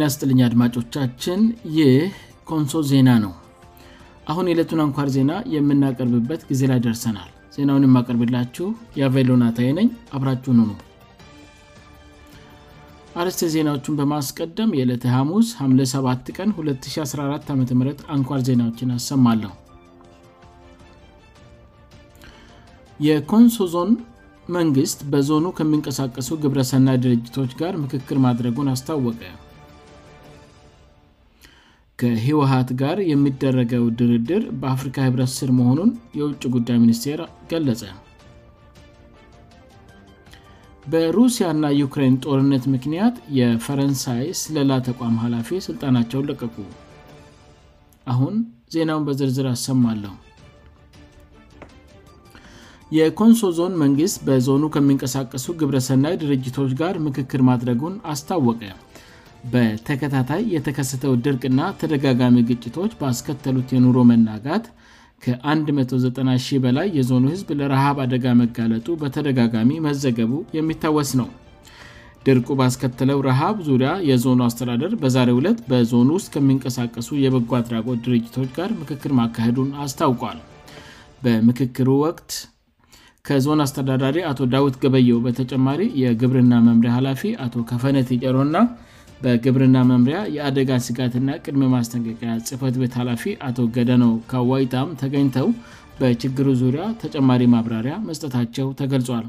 ናስጥልኛ አድማጮቻችን ይኮንሶ ዜና ነው አሁን የዕለቱን አንኳር ዜና የምናቀርብበት ጊዜ ላይ ደርሰናል ዜናውን የማቀርብላችሁ የአቬሎናታይ ነኝ አብራችሁንም አርስተ ዜናዎቹን በማስቀደም የዕለ ሙስ 57 ቀን 214 ዓም አንኳር ዜናዎችን አሰማለሁ የኮንሶ ዞን መንግስት በዞኑ ከሚንቀሳቀሱ ግብረሰና ድርጅቶች ጋር ምክክር ማድረጉን አስታወቀ ከህወሃት ጋር የሚደረገው ድርድር በአፍሪካ ኅብረት ስር መሆኑን የውጭ ጉዳይ ሚኒስቴር ገለጸ በሩሲያ ና ዩክሬን ጦርነት ምክንያት የፈረንሳይ ስለላ ተቋም ኃላፊ ስልጣናቸውን ለቀቁ አሁን ዜናውን በዝርዝር አሰማለሁ የኮንሶ ዞን መንግሥት በዞኑ ከሚንቀሳቀሱ ግብረሰናይ ድርጅቶች ጋር ምክክር ማድረጉን አስታወቀ በተከታታይ የተከሰተው ድርቅና ተደጋጋሚ ግጭቶች ባስከተሉት የኑሮ መናጋት ከ190 በላይ የዞኑ ህዝብ ለረሃብ አደጋ መጋለጡ በተደጋጋሚ መዘገቡ የሚታወስ ነው ድርቁ ባስከተለው ረሃብ ዙሪያ የዞኑ አስተዳደር በዛሬ 2ለት በዞኑ ውስጥ ከሚንቀሳቀሱ የበጎ አድራጎት ድርጅቶች ጋር ምክክር ማካሄዱን አስታውቋል በምክክሩ ወቅት ከዞን አስተዳዳሪ አቶ ዳዊት ገበዬው በተጨማሪ የግብርና መምሪያ ኃላፊ አቶ ከፈነትጨሮእና በግብርና መምሪያ የአደጋ ስጋትና ቅድመ ማስጠንቀቂያ ጽፈት ቤት ኃላፊ አቶ ገደኖ ካዋይታaም ተገኝተው በችግሩ ዙሪያ ተጨማሪ ማብራሪያ መስጠታቸው ተገልጿል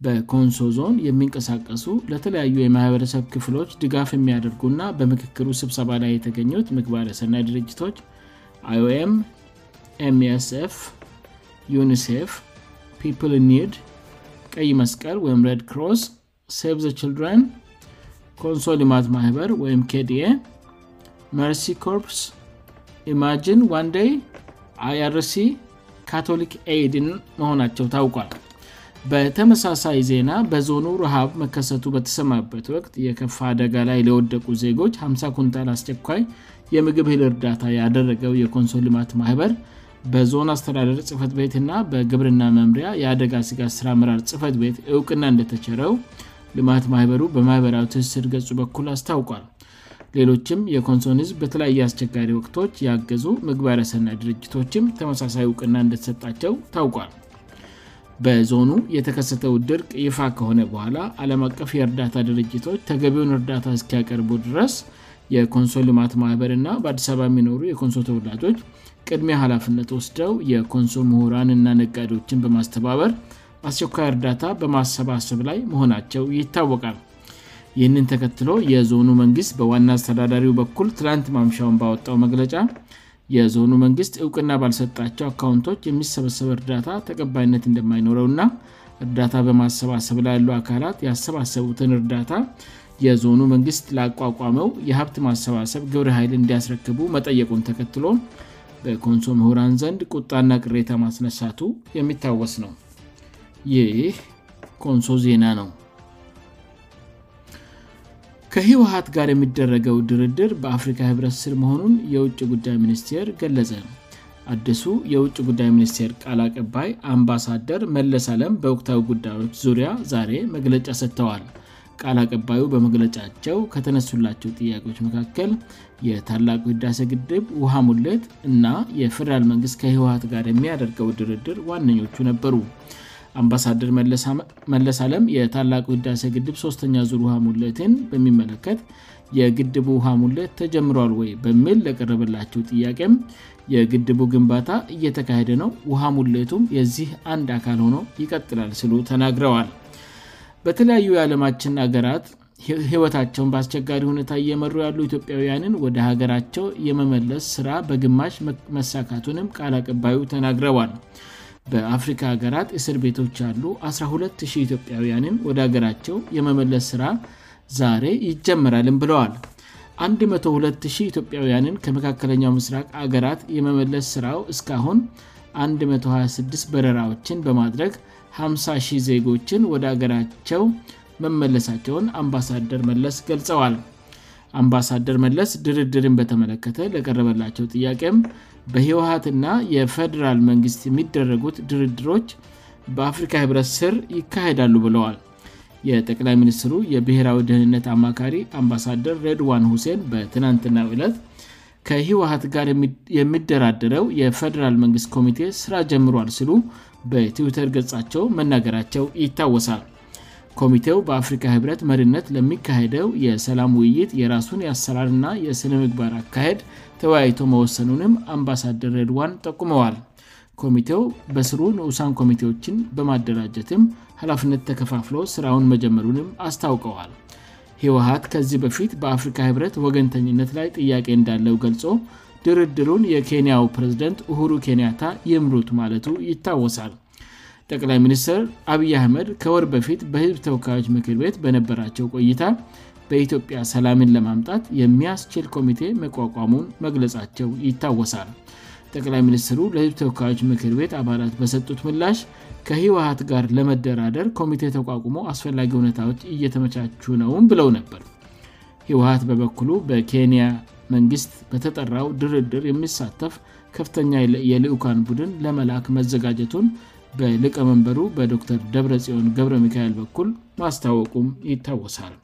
በኮንሶ ዞን የሚንቀሳቀሱ ለተለያዩ የማህበረሰብ ክፍሎች ድጋፍ የሚያደርጉእና በምክክሉ ስብሰባ ላይ የተገኙት ምግባር የሰናይ ድርጅቶች iom msf uኒሴ ፒpል ኒድ ቀይ መስቀል ወም ስ e ን ኮንሶል ልማት ማህበር ወይም kዲ መርሲ ኮርፕስ ኢማgን 1ንዴ iርc ካቶሊክ adን መሆናቸው ታውቋል በተመሳሳይ ዜና በዞኑ ረሃብ መከሰቱ በተሰማበት ወቅት የከፋ አደጋ ላይ ለወደቁ ዜጎች 50 ኩንታል አስቸኳይ የምግብ ህል እርዳታ ያደረገው የኮንሶል ልማት ማህበር በዞኑ አስተዳደር ጽህፈት ቤት ና በግብርና መምሪያ የአደጋ ስጋ ስራምራር ጽፈት ቤት እውቅና እንደተችረው ልማት ማህበሩ በማህበራዊ ትስር ገጹ በኩል አስታውቋል ሌሎችም የኮንሶን ህዝብ በተለያየ አስቸጋሪ ወቅቶች ያገዙ ምግባረሰና ድርጅቶችም ተመሳሳይ እውቅና እንደተሰጣቸው ታውቋል በዞኑ የተከሰተው ድርቅ ይፋ ከሆነ በኋላ አለም አቀፍ የእርዳታ ድርጅቶች ተገቢውን እርዳታ እስኪያቀርቡ ድረስ የኮንሶ ልማት ማህበርና በአዲስ አበባ የሚኖሩ የኮንሶ ተወላጆች ቅድሚ ሀላፍነት ወስደው የኮንሶ ምሁራንና ነጋዴዎችን በማስተባበር አስቸኳያ እርዳታ በማሰባሰብ ላይ መሆናቸው ይታወቃል ይህንን ተከትሎ የዞኑ መንግስት በዋና አስተዳዳሪ በኩል ትላንት ማምሻውን ባወጣው መግለጫ የዞኑ መንግስት እውቅና ባልሰጣቸው አካውንቶች የሚሰበሰብ እርዳታ ተቀባይነት እንደማይኖረው እና እርዳታ በማሰባሰብ ላይ ያሉ አካላት ያሰባሰቡትን እርዳታ የዞኑ መንግስት ላቋቋመው የሀብት ማሰባሰብ ግብር ኃይል እንዲያስረክቡ መጠየቁን ተከትሎ በኮንሶ ምሁራን ዘንድ ቁጣና ቅሬታ ማስነሳቱ የሚታወስ ነው ይይህ ኮንሶ ዜና ነው ከህወሀት ጋር የሚደረገው ድርድር በአፍሪካ ህብረት ስል መሆኑን የውጭ ጉዳይ ሚኒስቴር ገለጸ አድሱ የውጭ ጉዳይ ሚኒስቴር ቃል አቀባይ አምባሳደር መለስ አለም በወቅታዊ ጉዳዮች ዙሪያ ዛሬ መግለጫ ሰጥተዋል ቃል አቀባዩ በመግለጫቸው ከተነሱላቸው ጥያቄዎች መካከል የታላቁ ህዳሴ ግድብ ውሃ ሙለት እና የፌደራል መንግስት ከህወሀት ጋር የሚያደርገው ድርድር ዋነኞቹ ነበሩ አምባሳደር መለስ አለም የታላቅ ውዳሴ ግድብ ሶስተኛ ዙር ውሃ ሙሌትን በሚመለከት የግድቡ ውሃ ሙሌት ተጀምረል ወይ በሚል ለቀረበላቸው ጥያቄም የግድቡ ግንባታ እየተካሄደ ነው ውሃ ሙሌቱም የዚህ አንድ አካል ሆኖ ይቀጥላል ሲሉ ተናግረዋል በተለያዩ የዓለማችን ሀገራት ህይወታቸውን በአስቸጋሪ ሁኔታ እየመሩ ያሉ ኢትዮጵያውያንን ወደ ሀገራቸው የመመለስ ስራ በግማሽ መሳካቱንም ቃል አቀባዩ ተናግረዋል በአፍሪካ ሀገራት እስር ቤቶች ያሉ 1200 ኢትዮጵያውያንን ወደ አገራቸው የመመለስ ሥራ ዛሬ ይጀመራልም ብለዋል 12 ኢትዮጵያውያንን ከመካከለኛው ምስራቅ ሀገራት የመመለስ ሥራው እስካሁን 126 በረራዎችን በማድረግ 50 ዜጎችን ወደ አገራቸው መመለሳቸውን አምባሳደር መለስ ገልጸዋል አምባሳደር መለስ ድርድርን በተመለከተ ለቀረበላቸው ጥያቄም በህወሀትና የፌደራል መንግስት የሚደረጉት ድርድሮች በአፍሪካ ህብረት ስር ይካሄዳሉ ብለዋል የጠቅላይ ሚኒስትሩ የብሔራዊ ድህንነት አማካሪ አምባሳደር ሬድዋን ሁሴን በትናንትናው ዕለት ከህወሀት ጋር የሚደራደረው የፌደራል መንግስት ኮሚቴ ስራ ጀምሯል ሲሉ በትዊተር ገጻቸው መናገራቸው ይታወሳል ኮሚቴው በአፍሪካ ህብረት መሪነት ለሚካሄደው የሰላም ውይይት የራሱን የሰራር ና የስነ ምግባር አካሄድ ተወያይቶ መወሰኑንም አምባሳደር ረድዋን ጠቁመዋል ኮሚቴው በስሩ ንዑሳን ኮሚቴዎችን በማደራጀትም ኃላፍነት ተከፋፍለ ስራውን መጀመሩንም አስታውቀዋል ህወሀት ከዚህ በፊት በአፍሪካ ህብረት ወገንተኝነት ላይ ጥያቄ እንዳለው ገልጾ ድርድሩን የኬንያው ፕሬዝደንት ሁሩ ኬንያታ ይምሩት ማለቱ ይታወሳል ጠቅላይ ሚኒስትር አብይ አህመድ ከወር በፊት በህዝብ ተወካዮች ምክር ቤት በነበራቸው ቆይታ በኢትዮጵያ ሰላምን ለማምጣት የሚያስችል ኮሚቴ መቋቋሙን መግለጻቸው ይታወሳል ጠቅላይ ሚኒስትሩ ለህዝብ ተወካዮች ምክር ቤት አባላት በሰጡት ምላሽ ከህወሀት ጋር ለመደራደር ኮሚቴ ተቋቁሞ አስፈላጊ ሁኔታዎች እየተመቻቹ ነውም ብለው ነበር ህወሀት በበኩሉ በኬንያ መንግስት በተጠራው ድርድር የሚሳተፍ ከፍተኛ የልዑካን ቡድን ለመልክ መዘጋጀቱን በልቀመንበሩ በዶክተር ደብረጽዮን ገብረ ሚካኤል በኩል ማስታወቁም ይታወሳል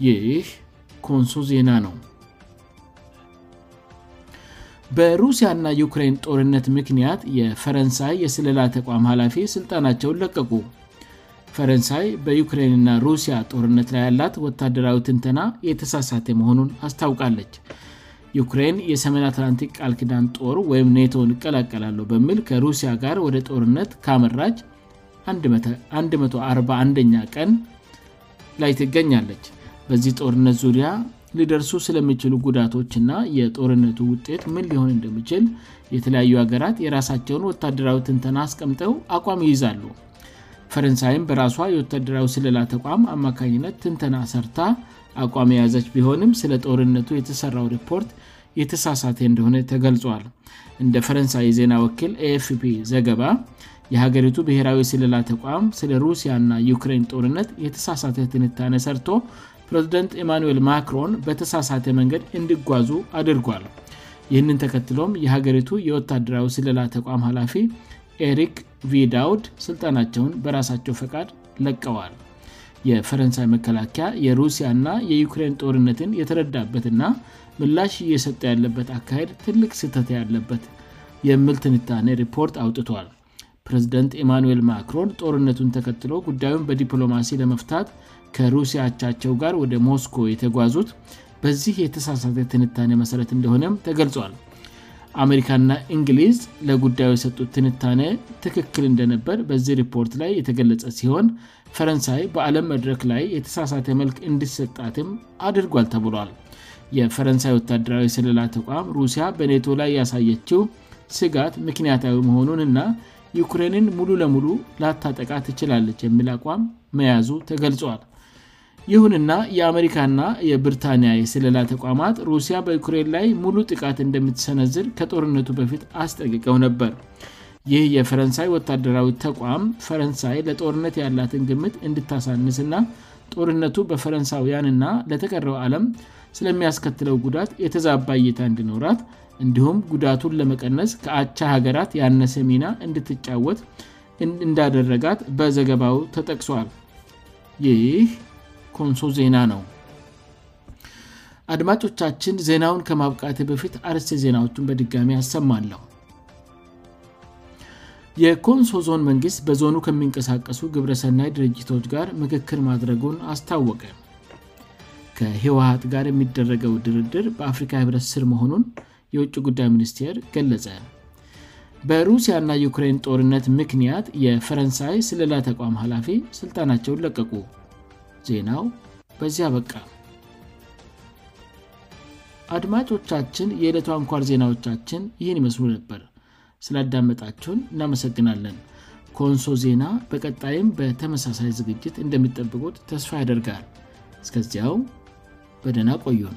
ይህ ኮንሶ ዜና ነው በሩሲያና ዩክሬን ጦርነት ምክንያት የፈረንሳይ የስልላ ተቋም ኃላፊ ስልጠናቸውን ለቀቁ ፈረንሳይ በዩክሬንና ሩሲያ ጦርነት ላይ ያላት ወታደራዊ ትንተና የተሳሳተ መሆኑን አስታውቃለች ዩክሬን የሰሜን አትላንቲክ አል ኪዳንት ጦር ወይም ኔቶን እቀላቀላለሁ በሚል ከሩሲያ ጋር ወደ ጦርነት ከመራጭ 141ኛ ቀን ላይ ትገኛለች በዚህ ጦርነት ዙሪያ ሊደርሱ ስለሚችሉ ጉዳቶችእና የጦርነቱ ውጤት ምን ሊሆን እንደሚችል የተለያዩ ሀገራት የራሳቸውን ወታደራዊ ትንተና አስቀምጠው አቋም ይይዛሉ ፈረንሳይም በራሷ የወታደራዊ ስልላ ተቋም አማካኝነት ትንተና ሰርታ አቋም የያዘች ቢሆንም ስለ ጦርነቱ የተሰራው ሪፖርት የተሳሳተ እንደሆነ ተገልጿል እንደ ፈረንሳይ የዜና ወኪል ፒ ዘገባ የሀገሪቱ ብሔራዊ ስልላ ተቋም ስለሩሲያ ና ዩክራን ጦርነት የተሳሳተ ትንታነ ሰርቶ ፕሬዝደንት ኢማኑል ማክሮን በተሳሳተ መንገድ እንዲጓዙ አድርጓል ይህንን ተከትሎም የሀገሪቱ የወታደራዊ ስልላ ተቋም ኃላፊ ሪክ ቪዳውድ ስልጠናቸውን በራሳቸው ፈቃድ ለቀዋል የፈረንሳይ መከላከያ የሩሲያና የዩክሬን ጦርነትን የተረዳበትና ምላሽ እየሰጠ ያለበት አካሄድ ትልቅ ስህተተ ያለበት የምል ትንታኔ ሪፖርት አውጥቷል ፕሬዚደንት ኢማኑዌል ማክሮን ጦርነቱን ተከትሎ ጉዳዩን በዲፕሎማሲ ለመፍታት ከሩሲያቻቸው ጋር ወደ ሞስኮ የተጓዙት በዚህ የተሳሳተ ትንታኔ መሠረት እንደሆነም ተገልጿል አሜሪካና እንግሊዝ ለጉዳዩ የሰጡት ትንታኔ ትክክል እንደነበር በዚህ ሪፖርት ላይ የተገለጸ ሲሆን ፈረንሳይ በአለም መድረክ ላይ የተሳሳተ መልክ እንድሰጣትም አድርጓል ተብለል የፈረንሳይ ወታደራዊ ስልላ ተቋም ሩሲያ በኔቶ ላይ ያሳየችው ስጋት ምክንያታዊ መሆኑን እና ዩክሬንን ሙሉ ለሙሉ ለታ ጠቃት ትችላለች የሚል አቋም መያዙ ተገልጿል ይሁንና የአሜሪካና የብርታንያ የስልላ ተቋማት ሩሲያ በዩኩሬን ላይ ሙሉ ጥቃት እንደምትሰነዝር ከጦርነቱ በፊት አስጠቅቀው ነበር ይህ የፈረንሳይ ወታደራዊ ተቋም ፈረንሳይ ለጦርነት ያላትን ግምት እንድታሳንስእና ጦርነቱ በፈረንሳውያንና ለተቀረው አለም ስለሚያስከትለው ጉዳት የተዛባይታ እንድኖራት እንዲሁም ጉዳቱን ለመቀነስ ከአቻ ሀገራት ያነሰ ሚና እንድትጫወት እንዳደረጋት በዘገባው ተጠቅሷል ይህ ኮንሶ ዜና ነው አድማጮቻችን ዜናውን ከማብቃት በፊት አርስ ዜናዎቹን በድጋሚ አሰማለሁ የኮንሶ ዞን መንግሥት በዞኑ ከሚንቀሳቀሱ ግብረሰናይ ድርጅቶች ጋር ምክክር ማድረጉን አስታወቀ ከህወሀት ጋር የሚደረገው ድርድር በአፍሪካ ህብረት ስር መሆኑን የውጭ ጉዳይ ሚኒስቴር ገለጸ በሩሲያና ዩክሬን ጦርነት ምክንያት የፈረንሳይ ስለላ ተቋም ኃላፊ ስልጣናቸው ይለቀቁ ዜናው በዚያ በቃ አድማጮቻችን የዕለቱ አንኳር ዜናዎቻችን ይህን ይመስሉ ነበር ስላዳመጣችሁን እናመሰግናለን ኮንሶ ዜና በቀጣይም በተመሳሳይ ዝግጅት እንደሚጠብቁት ተስፋ ያደርጋል እስከዚያው በደና ቆዩን